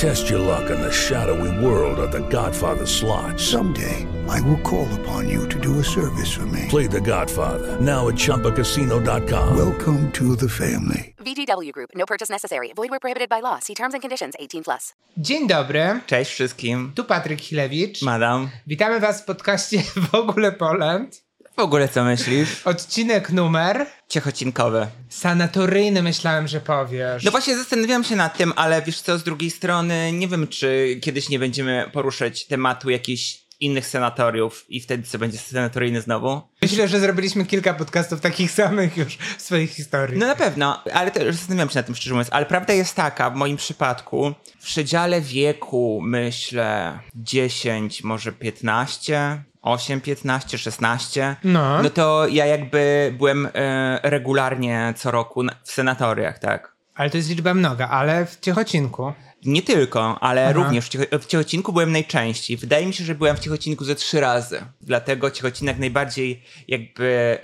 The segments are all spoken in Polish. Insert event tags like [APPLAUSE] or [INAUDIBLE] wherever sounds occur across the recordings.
Test your luck in the shadowy world of The Godfather slot. Someday, I will call upon you to do a service for me. Play The Godfather now at ChumbaCasino.com. Welcome to the family. VGW Group. No purchase necessary. Void where prohibited by law. See terms and conditions. 18 plus. Dzień dobry, Cześć wszystkim. tu Patryk Chilewicz. Madam. Witamy Was w podcaście [LAUGHS] W ogóle Poland. W ogóle co myślisz? Odcinek numer Ciechocinkowe. sanatoryjny myślałem, że powiesz. No właśnie zastanawiam się nad tym, ale wiesz co, z drugiej strony nie wiem, czy kiedyś nie będziemy poruszać tematu jakichś innych senatoriów i wtedy co będzie senatoryjny znowu? Myślę, że zrobiliśmy kilka podcastów takich samych już w swojej historii. No na pewno, ale też zastanawiam się nad tym szczerze mówiąc, ale prawda jest taka, w moim przypadku, w przedziale wieku myślę 10, może 15, 8, 15, 16, No. no to ja jakby byłem e, regularnie co roku na- w senatoriach, tak. Ale to jest liczba mnoga, ale w Ciechocinku. Nie tylko, ale Aha. również w, Ciecho- w Ciechocinku byłem najczęściej. Wydaje mi się, że byłem w Ciechocinku ze trzy razy. Dlatego Ciechocinek najbardziej jakby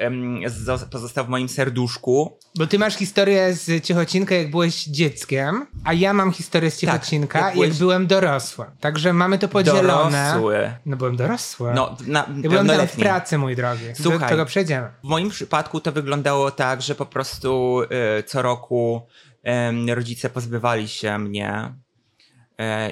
zo- pozostał w moim serduszku. Bo ty masz historię z Ciechocinka, jak byłeś dzieckiem, a ja mam historię z Ciechocinka, jak jak, byłeś- byłem dorosły. Także mamy to podzielone. Dorosły. No byłem dorosły. No, na, ja byłem tam w pracy, mój drogi. Słuchaj. Do tego przejdziemy. W moim przypadku to wyglądało tak, że po prostu e, co roku rodzice pozbywali się mnie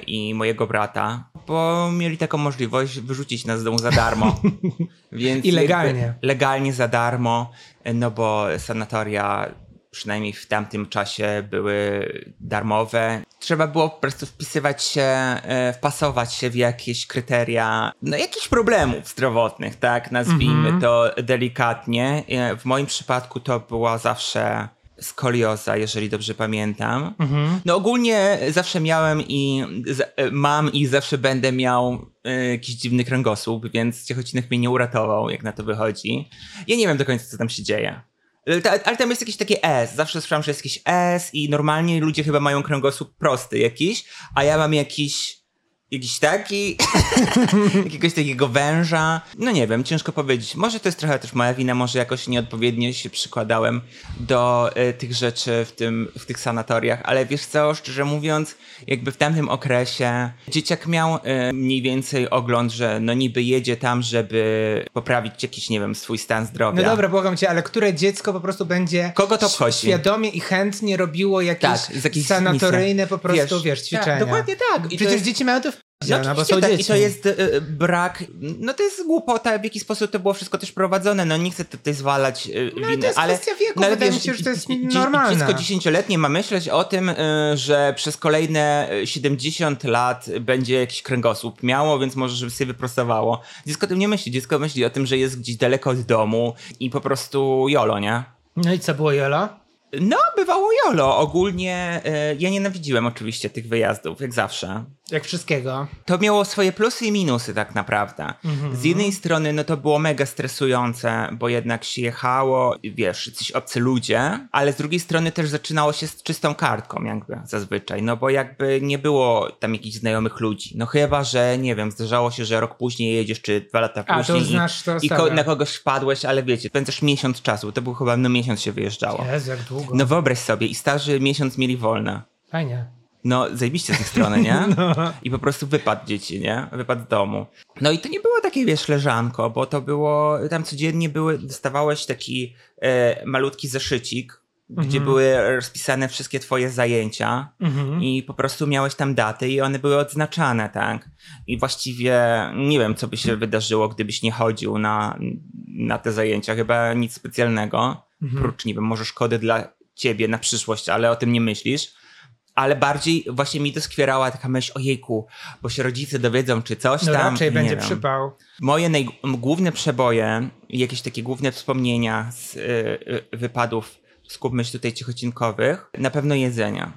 i mojego brata, bo mieli taką możliwość wyrzucić nas z domu za darmo. [LAUGHS] Więc I legalnie. Legalnie za darmo, e, no bo sanatoria przynajmniej w tamtym czasie były darmowe. Trzeba było po prostu wpisywać się, e, wpasować się w jakieś kryteria, no jakichś problemów zdrowotnych, tak, nazwijmy to delikatnie. E, W moim przypadku to była zawsze skolioza, jeżeli dobrze pamiętam. No ogólnie zawsze miałem i e, mam i zawsze będę miał e, jakiś dziwny kręgosłup, więc Ciechocinek mnie nie uratował, jak na to wychodzi. Ja nie wiem do końca, co tam się dzieje. Ale ta- Ale tam jest jakieś takie S. Zawsze słyszałem, że jest jakiś S i normalnie ludzie chyba mają kręgosłup prosty jakiś, a ja mam jakiś jakiś taki, [LAUGHS] jakiegoś takiego węża. No nie wiem, ciężko powiedzieć. Może to jest trochę też moja wina, może jakoś nieodpowiednio się przykładałem do e, tych rzeczy w, tym, w tych sanatoriach, ale wiesz co, szczerze mówiąc, jakby w tamtym okresie dzieciak miał e, mniej więcej ogląd, że no niby jedzie tam, żeby poprawić jakiś, nie wiem, swój stan zdrowia. No dobra, błagam cię, ale które dziecko po prostu będzie Kogo to obchodzi? świadomie i chętnie robiło jakieś, Tak, sanatoryjne misji. po prostu, Wiesz, wiesz, tak, ćwiczenia. dokładnie tak. I Przecież jest- dzieci mają to w No, no, bo oczywiście są tak, dzieci. i to jest e, e, brak, no to jest głupota, w jaki sposób to było wszystko też prowadzone, no nie chcę tutaj zwalać e, No, ale winy, to jest ale... kwestia wieku, no, wydaje mi się, że to jest normalne. Dziecko dziesięcioletnie ma myśleć o tym, e, że przez kolejne e, 70 lat będzie jakiś kręgosłup miało, więc może żeby sobie wyprostowało. Dziecko o tym nie myśli, dziecko myśli o tym, że jest gdzieś daleko od domu i po prostu jolo, nie? No i co było, Jolo? No, bywało jolo. Ogólnie e, ja nienawidziłem oczywiście tych wyjazdów, jak zawsze Jak wszystkiego. to miało swoje plusy i minusy tak naprawdę. Z jednej strony no to było mega stresujące, bo jednak się jechało, wiesz, jacyś obcy ludzie, ale z drugiej strony też zaczynało się z czystą kartką jakby zazwyczaj, no bo jakby nie było tam jakichś znajomych ludzi. No chyba, że nie wiem, zdarzało się, że rok później jedziesz, czy dwa lata A, to później znasz tę i, i ko- na kogoś wpadłeś, ale wiecie, spędzasz miesiąc czasu, to był chyba no miesiąc się wyjeżdżało. Jezu, jak długo. No wyobraź sobie, i starzy miesiąc mieli wolne. Fajnie. No, zajebiście z tej strony, nie? [LAUGHS] I po prostu wypad dzieci, nie? Wypad z domu. No i to nie było takie, wiesz, leżanko, bo to było, tam codziennie były, dostawałeś taki e, malutki zeszycik, gdzie były rozpisane wszystkie twoje zajęcia i po prostu miałeś tam daty i one były odznaczane, tak? I właściwie nie wiem, co by się wydarzyło, gdybyś nie chodził na, na te zajęcia. Chyba nic specjalnego, prócz, nie wiem, może szkody dla ciebie na przyszłość, ale o tym nie myślisz. Ale bardziej właśnie mi doskwierała taka myśl, ojejku, bo się rodzice dowiedzą, czy coś No tam. raczej nie będzie wiem. przypał. Moje główne przeboje jakieś takie główne wspomnienia z y, y, wypadów, skupmy się tutaj cichocinkowych, na pewno jedzenia.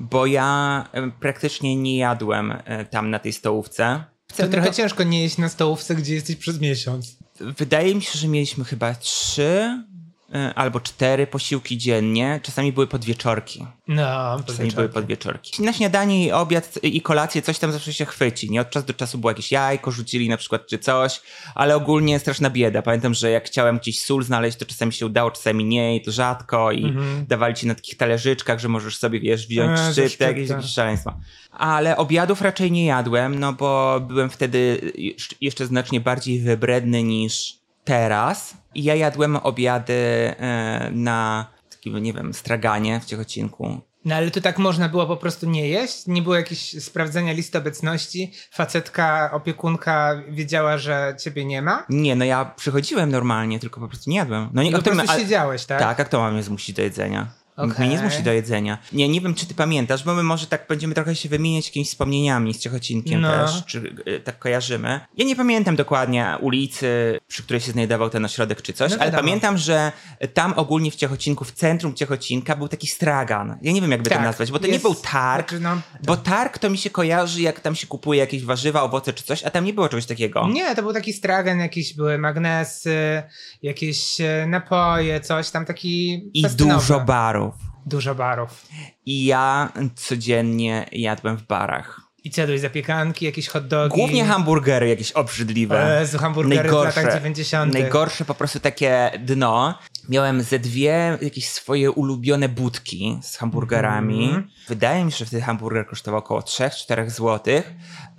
Bo ja y, praktycznie nie jadłem y, tam na tej stołówce. To trochę ciężko nie jeść na stołówce, gdzie jesteś przez miesiąc. Wydaje mi się, że mieliśmy chyba trzy albo cztery posiłki dziennie. Czasami były podwieczorki. No, Czasami były podwieczorki. Na śniadanie i obiad i kolację coś tam zawsze się chwyci. Nie od czasu do czasu było jakieś jajko, rzucili na przykład czy coś, ale ogólnie straszna bieda. Pamiętam, że jak chciałem gdzieś sól znaleźć, to czasami się udało, czasami nie i to rzadko i dawali ci na takich talerzyczkach, że możesz sobie, wiesz, wziąć Mhm. E, szczyptę. jakieś, szaleństwo. Ale obiadów raczej nie jadłem, no bo byłem wtedy jeszcze znacznie bardziej wybredny niż teraz. I ja jadłem obiady e, na takim, nie wiem, straganie w Ciechocinku. No ale to tak można było po prostu nie jeść? Nie było jakiegoś sprawdzenia listy obecności? Facetka, opiekunka wiedziała, że ciebie nie ma? Nie, no ja przychodziłem normalnie, tylko po prostu nie jadłem. No nie, I po prostu mnie- a- siedziałeś, tak? Tak, a kto ma mnie zmusić do jedzenia? Nikt mnie nie zmusi do jedzenia. Nie, nie wiem, czy ty pamiętasz, bo my może tak będziemy trochę się wymieniać jakimiś wspomnieniami z Ciechocinkiem No. też, czy y, tak kojarzymy. Ja nie pamiętam dokładnie ulicy, przy której się znajdował ten ośrodek czy coś, No ale pamiętam, że tam ogólnie w Ciechocinku, w centrum Ciechocinka był taki stragan. Ja nie wiem, jakby to Tak, nazwać, bo to jest- nie był targ, znaczy, no, bo targ to mi się kojarzy, jak tam się kupuje jakieś warzywa, owoce czy coś, a tam nie było czegoś takiego. Nie, to był taki stragan, jakieś były magnesy, jakieś e, napoje, coś tam taki I festynowy. dużo barów. Dużo barów. I ja codziennie jadłem w barach. I co, jadłeś zapiekanki, jakieś hot dogi? Głównie hamburgery jakieś obrzydliwe. Jezu, hamburgery w latach 90.. Najgorsze po prostu takie dno. Miałem ze dwie jakieś swoje ulubione budki z hamburgerami. Mhm. Wydaje mi się, że wtedy hamburger kosztował około 3-4 złotych.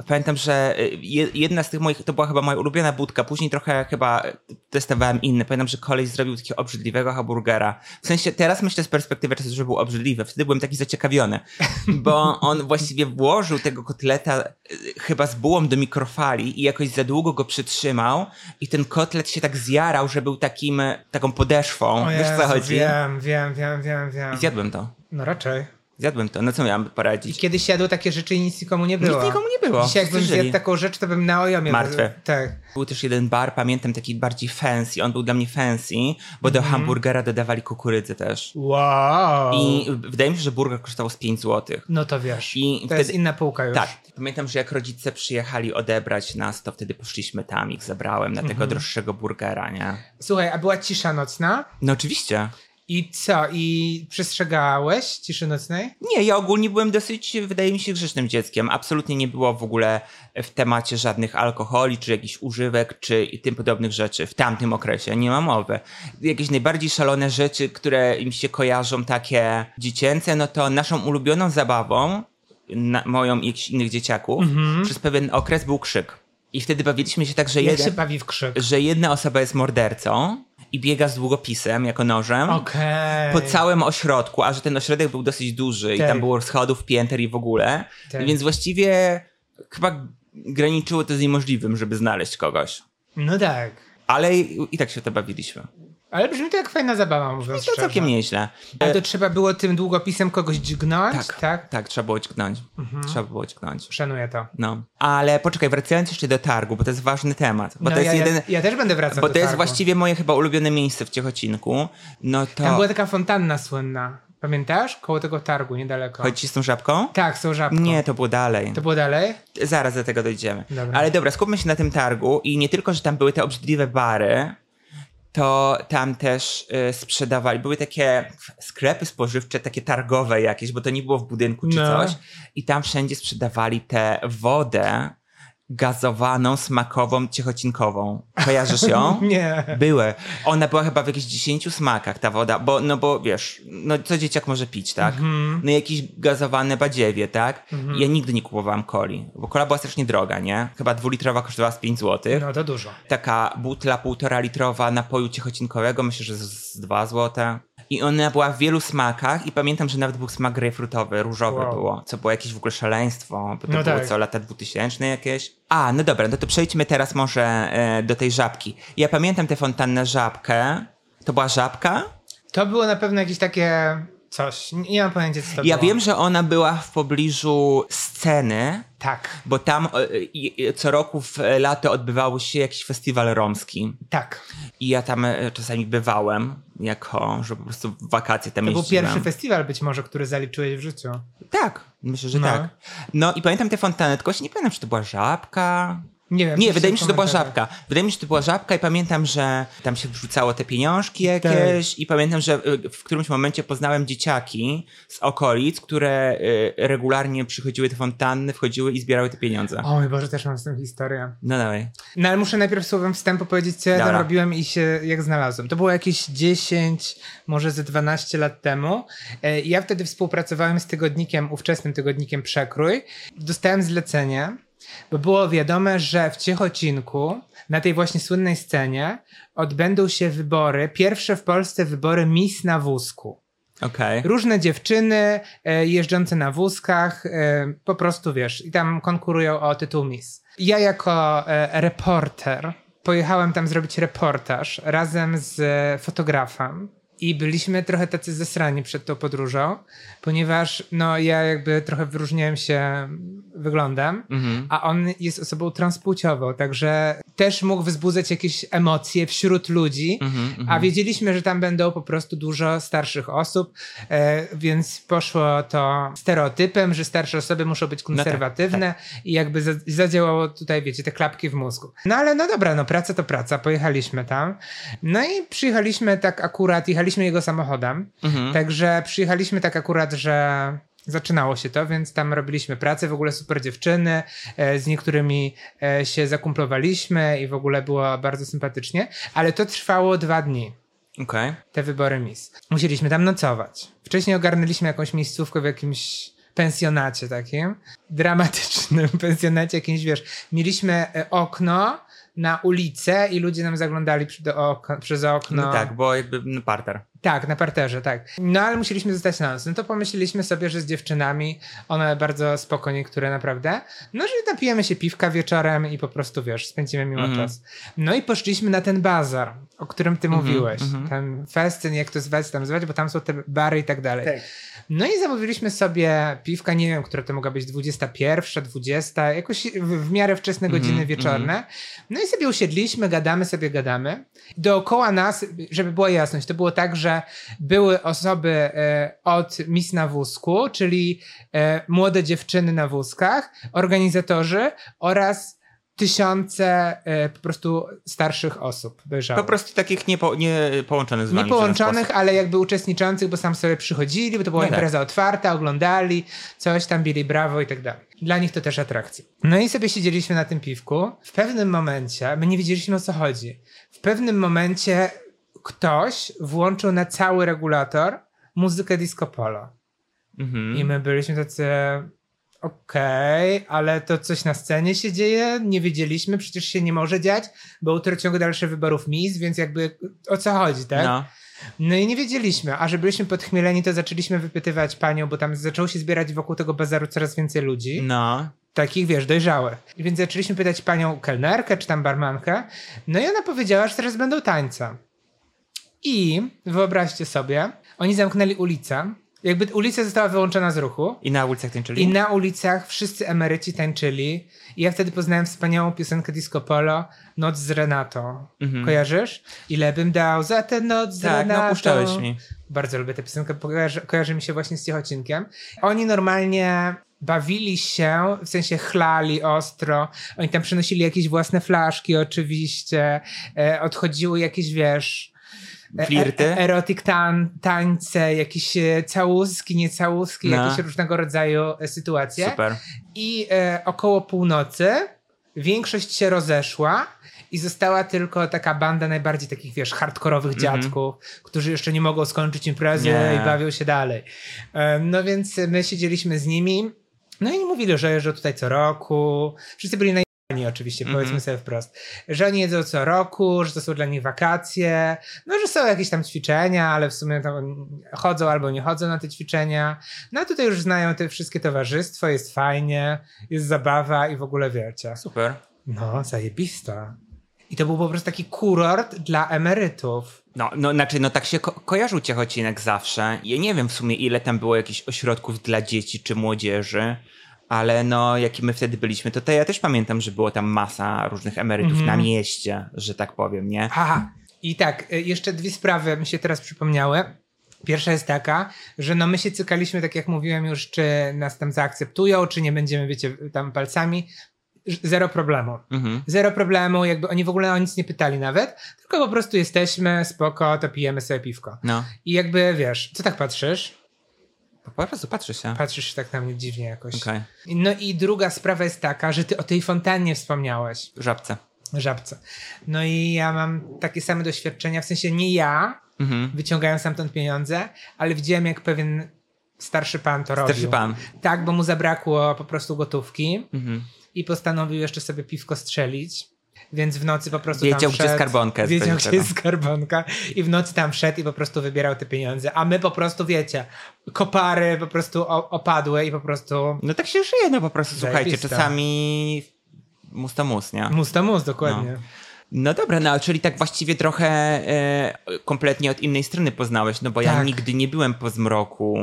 Pamiętam, że y, je- jedna z tych moich, to była chyba moja ulubiona budka. Później trochę chyba testowałem inne. Pamiętam, że koleś zrobił takiego obrzydliwego hamburgera. W sensie teraz myślę z perspektywy czasu, że był obrzydliwy. Wtedy byłem taki zaciekawiony, bo on właściwie włożył tego kotleta y, chyba z bułą do mikrofali i jakoś za długo go przytrzymał i ten kotlet się tak zjarał, że był takim, taką podeszwą. O Wiesz Jezu, co chodzi? Wiem, wiem, wiem, wiem, wiem. I zjadłem to. No raczej. Zjadłem to. No co miałem I poradzić? kiedyś jadło takie rzeczy i nic nikomu nie było. Nic nikomu nie było. Dzisiaj Wszyscy żyli. zjadł taką rzecz, to bym na ojomie... Martwy. Tak. Był też jeden bar, pamiętam, taki bardziej fancy. On był dla mnie fancy, bo do hamburgera dodawali kukurydzy też. Wow. I wydaje mi się, że burger kosztował z 5 złotych. No to wiesz. I to wtedy- jest inna półka już. Tak. Pamiętam, że jak rodzice przyjechali odebrać nas, to wtedy poszliśmy tam, ich zabrałem na tego droższego burgera, nie? Słuchaj, a była cisza nocna? No oczywiście. I co? I przestrzegałeś ciszy nocnej? Nie, ja ogólnie byłem dosyć, wydaje mi się, grzecznym dzieckiem. Absolutnie nie było w ogóle w temacie żadnych alkoholi, czy jakichś używek, czy i tym podobnych rzeczy w tamtym okresie. Nie ma mowy. Jakieś najbardziej szalone rzeczy, które im się kojarzą, takie dziecięce, no to naszą ulubioną zabawą, na, moją i jakichś innych dzieciaków, przez pewien okres był krzyk. I wtedy bawiliśmy się tak, że, jeden, się bawi w krzyk? że jedna osoba jest mordercą i biega z długopisem jako nożem Okej. po całym ośrodku, a że ten ośrodek był dosyć duży i Tak. tam było schodów, pięter i w ogóle, Tak. więc właściwie chyba graniczyło to z niemożliwym, żeby znaleźć kogoś. No tak. Ale i, i tak się to bawiliśmy. Ale brzmi to jak fajna zabawa, mówiąc To szczerze. całkiem nieźle. Ale to trzeba było tym długopisem kogoś dźgnąć, Tak, tak? tak, trzeba było dźgnąć. Mhm. Trzeba było dźgnąć. Szanuję to. No. Ale poczekaj, wracając jeszcze do targu, bo to jest ważny temat. Bo no to jest ja, jeden... ja, ja też będę wracał Bo to jest targu. właściwie moje chyba ulubione miejsce w Ciechocinku. No to... Tam była taka fontanna słynna. Pamiętasz? Koło tego targu, niedaleko. Chodzi z tą żabką? Tak, są żabką. Nie, to było dalej. To było dalej? Zaraz do tego dojdziemy. Dobra. Ale dobra, skupmy się na tym targu i nie tylko, że tam były te obrzydliwe bary, to tam też y, sprzedawali, były takie sklepy spożywcze, takie targowe jakieś, bo to nie było w budynku czy No. coś i tam wszędzie sprzedawali tę wodę gazowaną, smakową, ciechocinkową. Kojarzysz ją? [LAUGHS] Nie. Były. Ona była chyba w jakichś 10 smakach, ta woda, bo, no bo wiesz, no co dzieciak może pić, tak? Mhm. No jakieś gazowane badziewie, tak? Ja nigdy nie kupowałam coli, bo kola była strasznie droga, nie? Chyba dwulitrowa kosztowała z 5 zł. No to dużo. Taka butla półtora litrowa napoju ciechocinkowego, myślę, że z- z 2 zł. I ona była w wielu smakach i pamiętam, że nawet był smak grejpfrutowy, różowy Wow. było, co było jakieś w ogóle szaleństwo, bo to No było tak. co, lata 2000 jakieś? A, no dobra, no to przejdźmy teraz może e, do tej żabki. Ja pamiętam tę fontannę żabkę. To była żabka? To było na pewno jakieś takie coś. Nie, mam pojęcia, co to Ja było. wiem, że ona była w pobliżu sceny, Tak, bo tam e, co roku w e, lato odbywał się jakiś festiwal romski. tak. I ja tam e, czasami bywałem, jako, że po prostu w wakacje tam To był jeździłem. pierwszy festiwal być może, który zaliczyłeś w życiu. Tak, myślę, że No. tak. No i pamiętam tę fontannę, tylko się nie pamiętam, czy to była żabka. Nie wiem. Nie, wydaje mi się, że to była żabka. Wydaje mi się, że to była żabka i pamiętam, że tam się wrzucało te pieniążki jakieś i pamiętam, że y, w którymś momencie poznałem dzieciaki z okolic, które y, regularnie przychodziły do fontanny, wchodziły i zbierały te pieniądze. O mój Boże, też mam z tym historię. No dawaj. No ale muszę najpierw słowem wstępu powiedzieć, co ja tam robiłem i się jak znalazłem. To było jakieś 10, może ze 12 lat temu. E, Ja wtedy współpracowałem z tygodnikiem, ówczesnym tygodnikiem Przekrój. Dostałem zlecenie, bo było wiadome, że w Ciechocinku, na tej właśnie słynnej scenie, odbędą się wybory, pierwsze w Polsce wybory Miss na wózku. Okej. Różne dziewczyny e, jeżdżące na wózkach, e, po prostu wiesz, i tam konkurują o tytuł Miss. Ja jako e, reporter pojechałem tam zrobić reportaż razem z fotografem. I byliśmy trochę tacy zesrani przed tą podróżą, ponieważ no ja jakby trochę wyróżniałem się wyglądem, Mhm. a on jest osobą transpłciową, także też mógł wzbudzać jakieś emocje wśród ludzi, Mhm, mhm. a wiedzieliśmy, że tam będą po prostu dużo starszych osób, e, więc poszło to stereotypem, że starsze osoby muszą No być tak, konserwatywne i jakby za- zadziałało tutaj, wiecie, te klapki w mózgu. No ale no dobra, no praca to praca, pojechaliśmy tam. No i przyjechaliśmy tak akurat, jechaliśmy jego samochodem, Mhm. także przyjechaliśmy tak akurat, że zaczynało się to, więc tam robiliśmy pracę, w ogóle super dziewczyny, e, z niektórymi e, się zakumplowaliśmy i w ogóle było bardzo sympatycznie, ale to trwało dwa dni Okej. te wybory Miss. Musieliśmy tam nocować. Wcześniej ogarnęliśmy jakąś miejscówkę w jakimś pensjonacie takim, dramatycznym [LAUGHS] pensjonacie jakimś, wiesz, mieliśmy e, okno na ulicę i ludzie nam zaglądali przy, do przez okno. No tak, bo jakby no, parter. Tak, na parterze, tak. No ale musieliśmy zostać na noc. No to pomyśleliśmy sobie, że z dziewczynami, one bardzo spoko niektóre naprawdę, no że napijemy się piwka wieczorem i po prostu, wiesz, spędzimy miło Mhm. czas. No i poszliśmy na ten bazar, o którym ty mówiłeś. mhm. Ten festyn, jak to zwać, tam zwać, bo tam są te bary i tak dalej. Tak. No i zamówiliśmy sobie piwka, nie wiem, która to mogła być 21, 20, jakoś w, w miarę wczesne Mhm, godziny wieczorne. No i sobie usiedliśmy, gadamy sobie, gadamy. Dookoła nas, żeby była jasność, to było tak, że były osoby e, od Miss na wózku, czyli e, młode dziewczyny na wózkach, organizatorzy oraz tysiące e, po prostu starszych osób dojrzałych. Po prostu takich niepo, nie połączonych z wami Nie w żaden połączonych, sposób. ale jakby uczestniczących, bo sam sobie przychodzili, bo to była No tak. impreza otwarta, oglądali, coś tam bili brawo i tak dalej. Dla nich to też atrakcja. No i sobie siedzieliśmy na tym piwku. W pewnym momencie, my nie wiedzieliśmy o co chodzi. W pewnym momencie ktoś włączył na cały regulator muzykę disco polo. Mhm. I my byliśmy tacy. Okej, ale to coś na scenie się dzieje? Nie wiedzieliśmy, przecież się nie może dziać, bo jutro ciągu dalsze wyborów Miss, więc jakby o co chodzi, tak? No. No i nie wiedzieliśmy, a że byliśmy podchmieleni, to zaczęliśmy wypytywać panią, bo tam zaczęło się zbierać wokół tego bazaru coraz więcej ludzi, No. takich wiesz, dojrzałych. I więc zaczęliśmy pytać panią kelnerkę czy tam barmankę, no i ona powiedziała, że teraz będą tańce. I wyobraźcie sobie, oni zamknęli ulicę, jakby ulica została wyłączona z ruchu, I na ulicach tańczyli? i na ulicach wszyscy emeryci tańczyli. I ja wtedy poznałem wspaniałą piosenkę Disco Polo, Noc z Renatą. Kojarzysz? Ile bym dał za tę noc z Mhm. Tak, Renatą? no puszczałeś mi. Bardzo lubię tę piosenkę, kojarzy, kojarzy mi się właśnie z Ciechocinkiem. Oni normalnie bawili się, w sensie chlali ostro. Oni tam przynosili jakieś własne flaszki oczywiście. E, odchodziły jakieś, wiesz... e- Flirty? E, erotic tan, tańce, jakieś e, całuski, niecałuski, No. jakieś różnego rodzaju e, sytuacje. Super. I e, około północy większość się rozeszła i została tylko taka banda najbardziej takich, wiesz, hardkorowych dziadków, którzy jeszcze nie mogą skończyć imprezy. Nie. i bawią się dalej. E, no więc my siedzieliśmy z nimi, no i mówili, że jeżdżą tutaj co roku. Wszyscy byli oczywiście, Mhm. powiedzmy sobie wprost. Że oni jedzą co roku, że to są dla nich wakacje, no że są jakieś tam ćwiczenia, ale w sumie chodzą albo nie chodzą na te ćwiczenia. No a tutaj już znają te wszystkie towarzystwo, jest fajnie, jest zabawa i w ogóle wiecie. Super. No, zajebista. I to był po prostu taki kurort dla emerytów. No, no, znaczy, no tak się ko- kojarzył Ciechocinek zawsze. Ja nie wiem w sumie, ile tam było jakichś ośrodków dla dzieci czy młodzieży, ale no, jaki my wtedy byliśmy, to, to ja też pamiętam, że było tam masa różnych emerytów na mieście, że tak powiem, nie? Aha. I tak, y, jeszcze dwie sprawy mi się teraz przypomniały. Pierwsza jest taka, że no my się cykaliśmy, tak jak mówiłem już, czy nas tam zaakceptują, czy nie będziemy, wiecie, tam palcami. Zero problemu. Mhm. Zero problemu, jakby oni w ogóle o nic nie pytali nawet, tylko po prostu jesteśmy, spoko, to pijemy sobie piwko. No, I jakby, wiesz, co tak patrzysz? Po prostu patrzy się. Patrzysz tak na mnie dziwnie jakoś. Okej, No i druga sprawa jest taka, że ty o tej fontannie wspomniałeś. żabce. żabce. No i ja mam takie same doświadczenia, w sensie nie ja, Mhm. wyciągając stamtąd pieniądze, ale widziałem jak pewien starszy pan to robił. Starszy pan. Tak, bo mu zabrakło po prostu gotówki Mhm. i postanowił jeszcze sobie piwko strzelić. Więc w nocy po prostu Wiedział, tam gdzie wszedł, skarbonka Wiedział, gdzie tego. jest skarbonka. I w nocy tam wszedł i po prostu wybierał te pieniądze. A my po prostu, wiecie, kopary po prostu opadły i po prostu No tak się żyje, no po prostu, słuchajcie, czasami mus to mus, nie? mus to mus, dokładnie. No dobra, no czyli tak właściwie trochę e, kompletnie od innej strony poznałeś, no bo ja Tak. nigdy nie byłem po zmroku,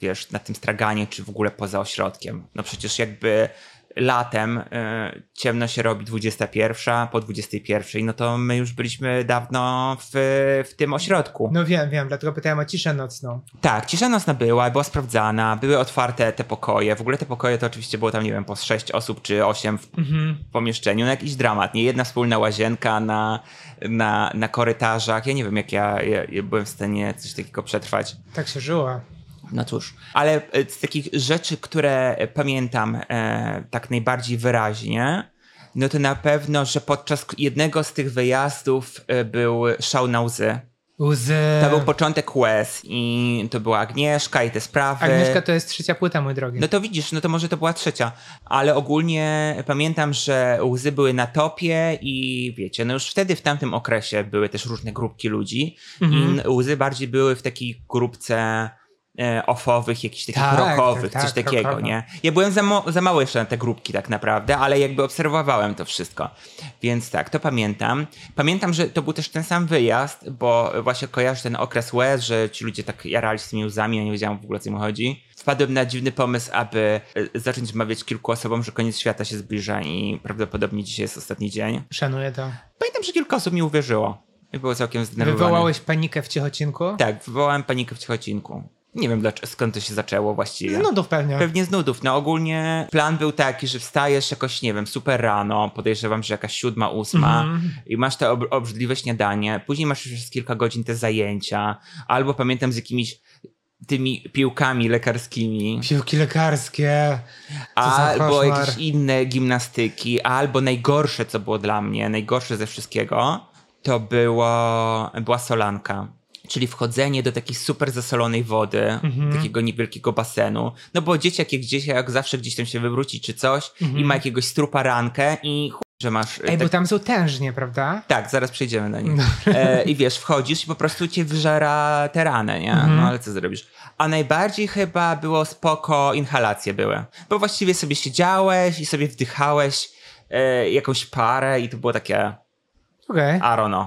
wiesz, na tym straganie, czy w ogóle poza ośrodkiem. No przecież jakby latem e, ciemno się robi 21, po 21, no to my już byliśmy dawno w, w tym ośrodku. No wiem, wiem, dlatego pytałem o ciszę nocną. Tak, cisza nocna była, była sprawdzana, były otwarte te pokoje. W ogóle te pokoje to oczywiście było tam, nie wiem, po 6 osób czy 8 w pomieszczeniu. No jakiś dramat, nie? Jedna wspólna łazienka na, na, na korytarzach. Ja nie wiem, jak ja, ja, ja byłem w stanie coś takiego przetrwać. Tak się żyło. No cóż, ale e, z takich rzeczy, które e, pamiętam e, tak najbardziej wyraźnie, no to na pewno, że podczas jednego z tych wyjazdów e, był szał na łzy. Łzy. To był początek łez i to była Agnieszka i te sprawy. Agnieszka to jest trzecia płyta, mój drogi. No to widzisz, no to może to była trzecia, ale ogólnie pamiętam, że łzy były na topie i wiecie, no już wtedy w tamtym okresie były też różne grupki ludzi Mhm. i łzy bardziej były w takiej grupce e, ofowych, jakichś takich Tak, rockowych, tak, coś tak, takiego, rockowo. nie? Ja byłem za, za mały jeszcze na te grupki tak naprawdę, ale jakby obserwowałem to wszystko. Więc tak, to pamiętam. Pamiętam, że to był też ten sam wyjazd, bo właśnie kojarzę ten okres łez, że ci ludzie tak jarali z tymi łzami, ja nie wiedziałam w ogóle o co im chodzi. Wpadłem na dziwny pomysł, aby e, zacząć mawiać kilku osobom, że koniec świata się zbliża i prawdopodobnie dzisiaj jest ostatni dzień. Szanuję to. Pamiętam, że kilka osób mi uwierzyło i było całkiem zdenerwowane. Wywołałeś panikę w Ciechocinku? Tak, wywołałem panikę w Ciechocinku. Nie wiem dlaczego, skąd to się zaczęło właściwie. Z nudów pewnie. Pewnie z nudów. No ogólnie plan był taki, że wstajesz jakoś, nie wiem, super rano, podejrzewam, że jakaś siódma, ósma Mhm. i masz to ob- obrzydliwe śniadanie, później masz już przez kilka godzin te zajęcia, albo pamiętam z jakimiś tymi piłkami lekarskimi, Piłki lekarskie. Albo jakieś inne gimnastyki, albo najgorsze, co było dla mnie, najgorsze ze wszystkiego, to było, była solanka. Czyli wchodzenie do takiej super zasolonej wody, Mhm. takiego niewielkiego basenu. No bo dzieciak jak dzieciak zawsze gdzieś tam się wywróci czy coś i ma jakiegoś strupa rankę i że masz... Mhm. Ej, tak- bo tam są tężnie, prawda? tak, zaraz przejdziemy na nich. E, I wiesz, wchodzisz i po prostu cię wyżera te rany, nie? No ale co zrobisz? A najbardziej chyba było spoko, inhalacje były. Bo właściwie sobie siedziałeś i sobie wdychałeś e, jakąś parę i to było takie, Okej. I don't know.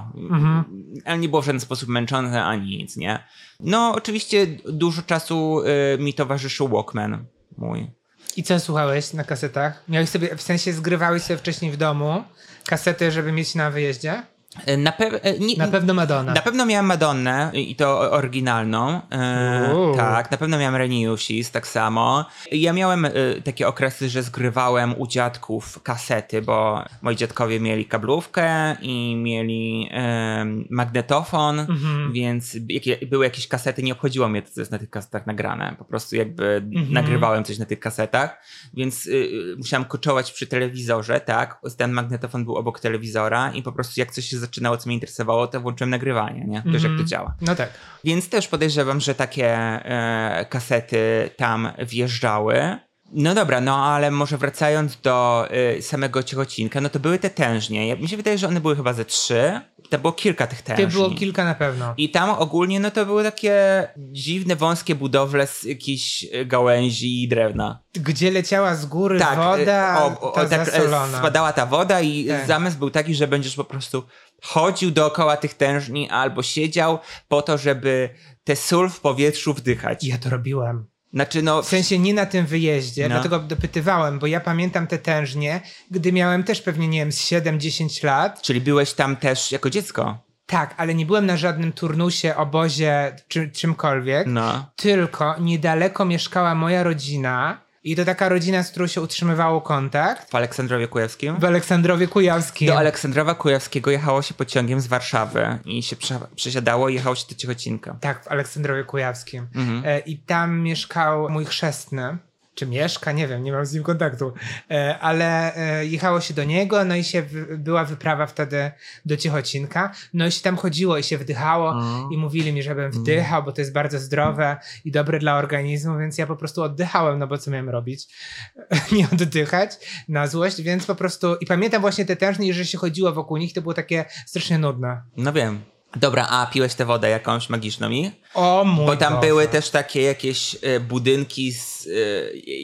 Ale nie było w żaden sposób męczące ani nic, nie? No, oczywiście dużo czasu e, mi towarzyszył Walkman mój. I co słuchałeś na kasetach? Miałeś sobie, w sensie zgrywałeś sobie wcześniej w domu kasety, żeby mieć na wyjeździe? E, Na, pe- e, nie, Na pewno Madonna. Na pewno miałem Madonnę i to oryginalną. E, tak, na pewno miałem Reniusis, tak samo. Ja miałem e, takie okresy, że zgrywałem u dziadków kasety, bo moi dziadkowie mieli kablówkę i mieli e, magnetofon, Mhm. więc jakie, były jakieś kasety, nie obchodziło mnie to, co jest na tych kasetach nagrane. Po prostu jakby Mhm. nagrywałem coś na tych kasetach, więc y, y, musiałem koczować przy telewizorze, tak? Ten magnetofon był obok telewizora i po prostu jak coś się zaczynało, co mnie interesowało, to włączyłem nagrywanie, nie? Wiesz, jak to działa. No tak. Więc też podejrzewam, że takie e, kasety tam wjeżdżały. No dobra, no ale może wracając do e, samego Ciechocinka, no to były te tężnie. Ja, mi się wydaje, że one były chyba ze trzy. to było kilka tych tężni. Ty było kilka na pewno. I tam ogólnie no to były takie dziwne, wąskie budowle z jakichś e, gałęzi i drewna. Gdzie leciała z góry Tak, woda, e, o, o, ta tak e, zasolona. spadała ta woda i Tak. zamysł był taki, że będziesz po prostu chodził dookoła tych tężni albo siedział po to, żeby tę sól w powietrzu wdychać. Ja to robiłem. Znaczy no, W sensie nie na tym wyjeździe, No. dlatego dopytywałem, bo ja pamiętam te tężnie, gdy miałem też pewnie, nie wiem, z 7-10 lat. czyli byłeś tam też jako dziecko. Tak, ale nie byłem na żadnym turnusie, obozie, czy, czymkolwiek. No. Tylko niedaleko mieszkała moja rodzina i to taka rodzina, z którą się utrzymywało kontakt. W Aleksandrowie Kujawskim? W Aleksandrowie Kujawskim. Do Aleksandrowa Kujawskiego jechało się pociągiem z Warszawy i się prze, przesiadało i jechało się do Cichocinka. Tak, w Aleksandrowie Kujawskim. Mhm. E, I tam mieszkał mój chrzestny. Czy mieszka? Nie wiem, nie mam z nim kontaktu. E, ale e, jechało się do niego, no i się była wyprawa wtedy do Ciechocinka. No i się tam chodziło i się wdychało O. i mówili mi, żebym wdychał, bo to jest bardzo zdrowe i dobre dla organizmu, więc ja po prostu oddychałem, no bo co miałem robić? [LAUGHS] nie oddychać na złość, więc po prostu i pamiętam właśnie te tężnie, że się chodziło wokół nich, to było takie strasznie nudne. No wiem. Dobra, a piłeś tę wodę jakąś magiczną i? O mój Bo tam Boże. były też takie jakieś e, budynki z e,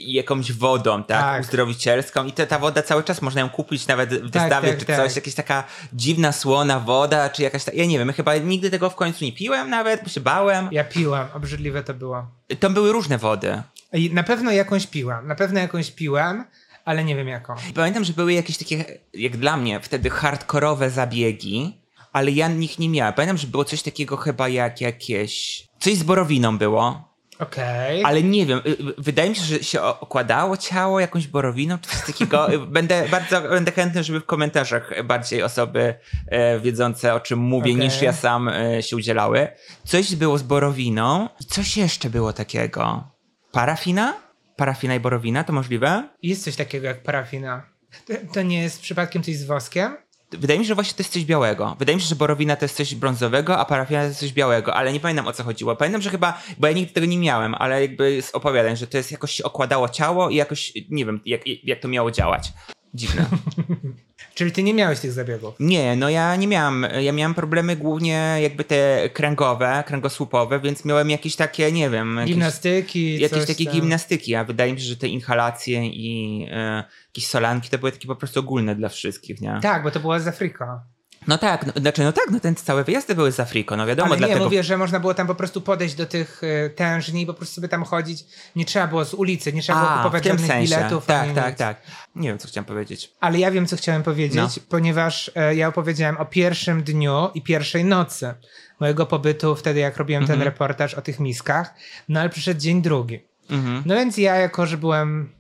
jakąś wodą, tak? Tak. Uzdrowicielską i te, ta woda cały czas można ją kupić nawet w Tak, wystawie tak, czy tak. coś. Jakaś taka dziwna, słona woda, czy jakaś ta... Ja nie wiem, chyba nigdy tego w końcu nie piłem nawet, bo się bałem. Ja piłam, obrzydliwe to było. Tam były różne wody. I na pewno jakąś piłam, na pewno jakąś piłam, ale nie wiem jaką. Pamiętam, że były jakieś takie, jak dla mnie, wtedy hardkorowe zabiegi, ale ja nich nie miałem. Pamiętam, że było coś takiego chyba jak jakieś... Coś z borowiną było, Okej. ale nie wiem, y, y, wydaje mi się, że się okładało ciało jakąś borowiną, czy coś takiego. [LAUGHS] Y, będę bardzo będę chętny, żeby w komentarzach bardziej osoby e, wiedzące o czym mówię Okej. niż ja sam e, się udzielały. Coś było z borowiną i coś jeszcze było takiego. Parafina? Parafina i borowina, to możliwe? Jest coś takiego jak parafina. To, to nie jest przypadkiem coś z woskiem? Wydaje mi się, że właśnie to jest coś białego. Wydaje mi się, że borowina to jest coś brązowego, a parafina to jest coś białego, ale nie pamiętam o co chodziło. Pamiętam, że chyba, bo ja nigdy tego nie miałem, ale jakby z opowiadań, że to jest jakoś się okładało ciało i jakoś, nie wiem, jak, jak to miało działać. Dziwne. [LAUGHS] Czyli ty nie miałeś tych zabiegów. Nie, no ja nie miałem, ja miałem problemy głównie jakby te kręgowe, kręgosłupowe, więc miałem jakieś takie, nie wiem, jakieś, Gimnastyki, jakieś takie tam. gimnastyki, a wydaje mi się, że te inhalacje i e, jakieś solanki to były takie po prostu ogólne dla wszystkich, nie? Tak, bo to była z Afrika. No tak, no, znaczy no tak, no ten całe wyjazdy były z Afriko, no wiadomo, Ale nie, dlatego... mówię, że można było tam po prostu podejść do tych y, tężni i po prostu sobie tam chodzić. Nie trzeba było z ulicy, nie trzeba było A, kupować w tym żadnych sensie. biletów. Tak, tak, nic. tak. Nie wiem, co chciałem powiedzieć. Ale ja wiem, co chciałem powiedzieć, No. ponieważ e, ja opowiedziałem o pierwszym dniu i pierwszej nocy mojego pobytu wtedy, jak robiłem Mhm. ten reportaż o tych miskach. No ale przyszedł dzień drugi. Mhm. No więc ja, jako że byłem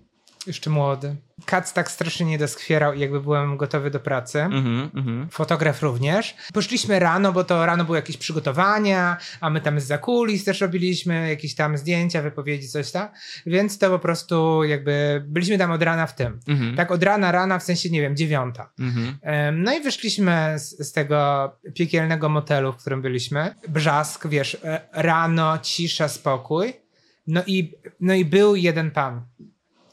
jeszcze młody, kac tak strasznie nie doskwierał i jakby byłem gotowy do pracy. Mhm, mhm. Fotograf również. Poszliśmy rano, bo to rano były jakieś przygotowania, a my tam z zakulis też robiliśmy jakieś tam zdjęcia, wypowiedzi, coś tam. Więc to po prostu jakby byliśmy tam od rana w tym. Mhm. Tak od rana, rana, w sensie, nie wiem, dziewiąta. Mhm. Em, No i wyszliśmy z, z tego piekielnego motelu, w którym byliśmy. Brzask, wiesz, e, rano, cisza, spokój. No i, no i był jeden pan,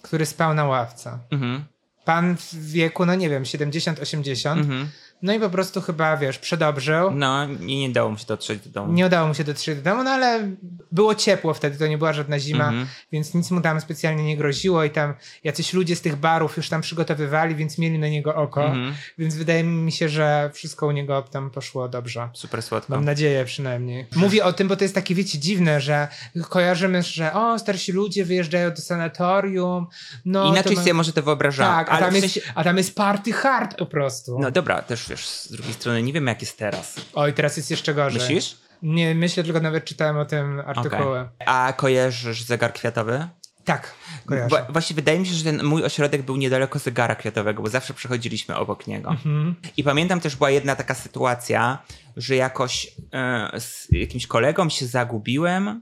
który spał na ławce. Mhm. Pan w wieku, no nie wiem, 70-80. Mhm. No i po prostu chyba, wiesz, przedobrzył. No, nie, nie dało mu się dotrzeć do domu. Nie udało mu się dotrzeć do domu, no ale było ciepło wtedy, to nie była żadna zima, Mhm. więc nic mu tam specjalnie nie groziło i tam jacyś ludzie z tych barów już tam przygotowywali, więc mieli na niego oko, Mhm. więc wydaje mi się, że wszystko u niego tam poszło dobrze. Super słodko. Mam nadzieję przynajmniej. Mówię o tym, bo to jest takie, wiecie, dziwne, że kojarzymy, że o, starsi ludzie wyjeżdżają do sanatorium. No, Inaczej ma- sobie może to wyobrażam. Tak, a tam, w jest, sensie- a tam jest party hard po prostu. No dobra, też wiesz, z drugiej strony nie wiem jak jest teraz. Oj, teraz jest jeszcze gorzej. Myślisz? Nie, myślę, tylko nawet czytałem o tym artykuły. Okej. A kojarzysz zegar kwiatowy? Tak, kojarzę. Właśnie wydaje mi się, że ten mój ośrodek był niedaleko zegara kwiatowego, bo zawsze przechodziliśmy obok niego. Mhm. I pamiętam też była jedna taka sytuacja, że jakoś e, z jakimś kolegą się zagubiłem,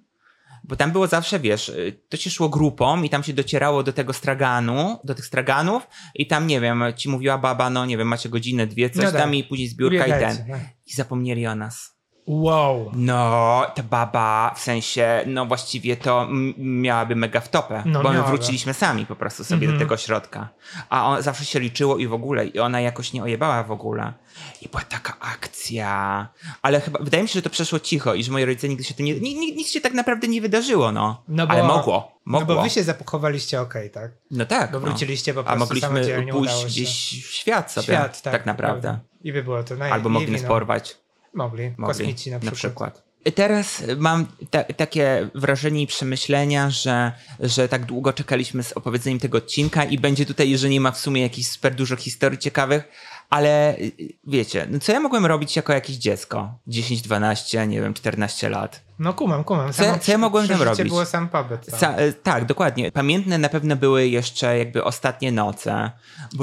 bo tam było zawsze, wiesz, e, to się szło grupą i tam się docierało do tego straganu, do tych straganów i tam, nie wiem, ci mówiła baba, no nie wiem, macie godzinę, dwie, coś No tak. tam i później zbiórka i Biegajcie, ten. tak. I zapomnieli o nas. Wow. No, ta baba, w sensie, no właściwie to miałaby mega wtopę, No, bo my wróciliśmy sami po prostu sobie do tego środka. A on zawsze się liczyło i w ogóle, i ona jakoś nie ojebała w ogóle. I była taka akcja. Ale chyba, wydaje mi się, że to przeszło cicho i że moi rodzice nigdy się tym nie, ni- ni- nic się tak naprawdę nie wydarzyło, no. No bo, Ale mogło, mogło. No bo wy się zapakowaliście okej, tak? No tak. Bo no. wróciliście po A prostu mogliśmy samodzielnie, udało pójść gdzieś w świat sobie. Świat, tak. Tak naprawdę. I by było to naj... Albo mogli nas wino. porwać. Mogli. Mogli, Kosmici na przykład. Teraz mam ta, takie wrażenie i przemyślenia, że, że tak długo czekaliśmy z opowiedzeniem tego odcinka i będzie tutaj, że nie ma w sumie jakichś super dużo historii ciekawych, ale y, wiecie, no co ja mogłem robić jako jakieś dziecko? 10, 12, nie wiem, 14 lat. No kumam, kumam. Co- Samo co ja mogłem tam robić? było sam tam. Sa, y, tak, dokładnie. Pamiętne na pewno były jeszcze jakby ostatnie noce.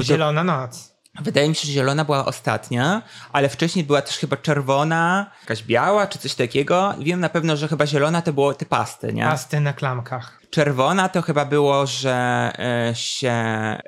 Zielona noc. Wydaje mi się, że zielona była ostatnia, ale wcześniej była też chyba czerwona, jakaś biała czy coś takiego. Wiem na pewno, że chyba zielona to było te pasty, nie? Pasty na klamkach. Czerwona to chyba było, że e, się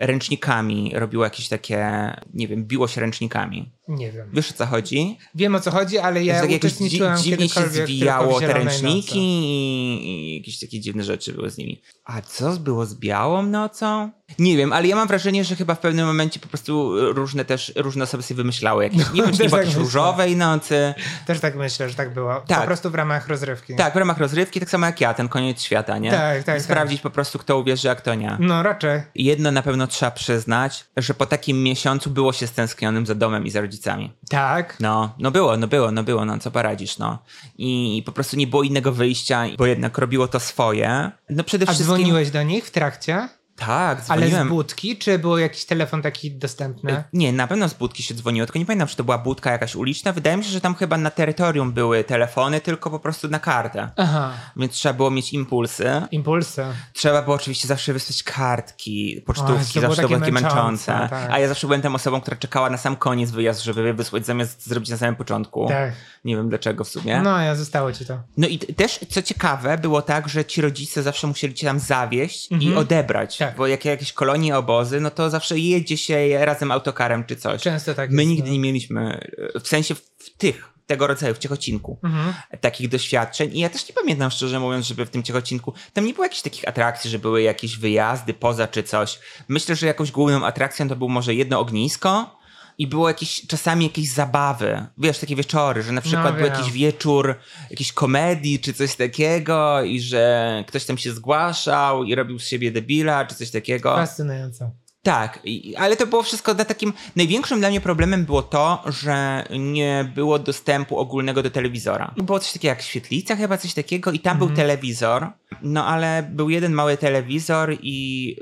ręcznikami robiło jakieś takie, nie wiem, biło się ręcznikami. Nie wiem. Wiesz o co chodzi? Wiem o co chodzi, ale ja tak jakoś dzi- uczestniczyłem dziwnie się zwijało te ręczniki i, i jakieś takie dziwne rzeczy były z nimi. A co było z białą nocą? Nie wiem, ale ja mam wrażenie, że chyba w pewnym momencie po prostu różne też, różne osoby sobie wymyślały jakieś, nie wiem, czy nie było tak jakiejś różowej nocy. Też tak myślę, że tak było. Tak. Po prostu w ramach rozrywki. Tak, w ramach rozrywki, tak samo jak ja, ten koniec świata, nie? Tak, tak, Sprawdzić po prostu, kto uwierzy, a kto nie. No raczej. Jedno na pewno trzeba przyznać, że po takim miesiącu było się stęsknionym za domem i za rodzicami. Tak. No, no było, no było, no było, no co poradzisz, no. I, po prostu nie było innego wyjścia, bo jednak robiło to swoje. No przede A wszystkim... dzwoniłeś do nich w trakcie? Tak, Ale dzwoniłem. z budki, czy był jakiś telefon taki dostępny? Nie, na pewno z budki się dzwoniło, tylko nie pamiętam, czy to była budka jakaś uliczna. Wydaje mi się, że tam chyba na terytorium były telefony, tylko po prostu na kartę. Aha. Więc trzeba było mieć impulsy. Impulsy. Trzeba było oczywiście zawsze wysłać kartki, pocztówki, było zawsze to było takie męczące, męczące. tak. A ja zawsze byłem tą osobą, która czekała na sam koniec wyjazd, żeby je wysłać, zamiast zrobić na samym początku. Tak. Nie wiem dlaczego w sumie. No, ja zostało ci to. No i też, co ciekawe, było tak, że ci rodzice zawsze musieli cię tam zawieźć i odebrać. Tak. Bo jak jakieś kolonie, obozy, no to zawsze jedzie się razem autokarem czy coś. Często tak My jest, nigdy no. nie mieliśmy, e, w sensie w tych, tego rodzaju, w Ciechocinku, Mhm. takich doświadczeń. I ja też nie pamiętam, szczerze mówiąc, żeby w tym Ciechocinku, tam nie było jakichś takich atrakcji, że były jakieś wyjazdy poza czy coś. Myślę, że jakąś główną atrakcją to było może jedno ognisko, i było jakieś, czasami jakieś zabawy, wiesz, takie wieczory, że na przykład był wiem. jakiś wieczór jakiejś komedii czy coś takiego i że ktoś tam się zgłaszał i robił z siebie debila czy coś takiego. Fascynujące. Tak, i- ale to było wszystko na takim. Największym dla mnie problemem było to, że nie było dostępu ogólnego do telewizora. Było coś takiego jak świetlica, chyba coś takiego, i tam Mhm. był telewizor. No ale był jeden mały telewizor i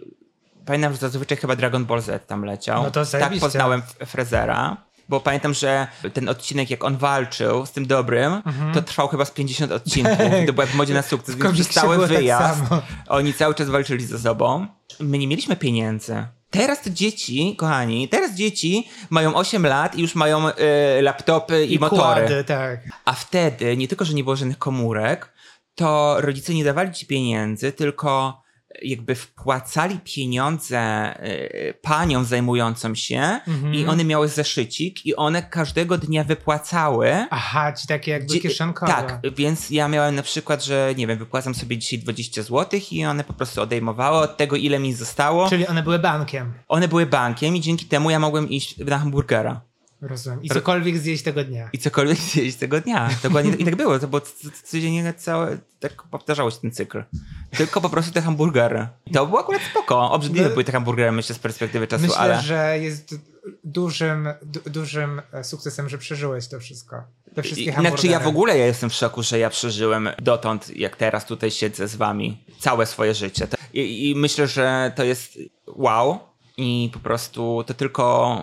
pamiętam, że zazwyczaj chyba Dragon Ball Z tam leciał. No to tak poznałem Frezera. Bo pamiętam, że ten odcinek, jak on walczył z tym dobrym, to trwał chyba z 50 odcinków. I to było jak w modzie na sukces. Więc przez cały tak wyjazd samo. oni cały czas walczyli ze sobą. My nie mieliśmy pieniędzy. Teraz to dzieci, kochani, teraz dzieci mają 8 lat i już mają e, laptopy i, motory. kłady, tak. A wtedy nie tylko, że nie było żadnych komórek, to rodzice nie dawali ci pieniędzy, tylko jakby wpłacali pieniądze e, paniom zajmującym się Mhm. i one miały zeszycik i one każdego dnia wypłacały Aha, ci takie jakby kieszonkowe. Tak, więc ja miałem na przykład, że nie wiem, wypłacam sobie dzisiaj 20 zł i one po prostu odejmowały od tego, ile mi zostało. Czyli one były bankiem. One były bankiem i dzięki temu ja mogłem iść na hamburgera Rozumiem. I cokolwiek zjeść tego dnia. i cokolwiek [LAUGHS] zjeść tego dnia. Dokładnie i tak było, to c- codziennie całe, tak powtarzało się ten cykl. Tylko po prostu te hamburgery. To było akurat spoko. Obrzydliwe były te hamburgery, myślę, z perspektywy czasu, Myślę, ale... że jest dużym, du, dużym e, sukcesem, że przeżyłeś to wszystko. Te wszystkie Znaczy ja hamburgery. w ogóle ja jestem w szoku, że ja przeżyłem dotąd, jak teraz tutaj siedzę z wami, całe swoje życie. I, i myślę, że to jest wow i po prostu to tylko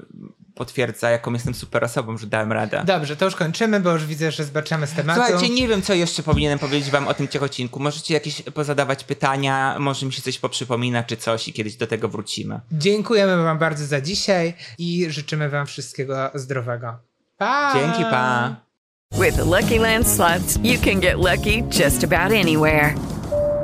y, potwierdza, jaką jestem super osobą, że dałem radę. Dobrze, to już kończymy, bo już widzę, że zbaczamy z tematu. Słuchajcie, nie wiem, co jeszcze powinienem powiedzieć wam o tym ciechocinku. Możecie jakieś pozadawać pytania, może mi się coś poprzypomina, czy coś i kiedyś do tego wrócimy. Dziękujemy wam bardzo za dzisiaj i życzymy wam wszystkiego zdrowego. Pa! Dzięki, pa! With the Lucky Land slots, you can get lucky just about anywhere.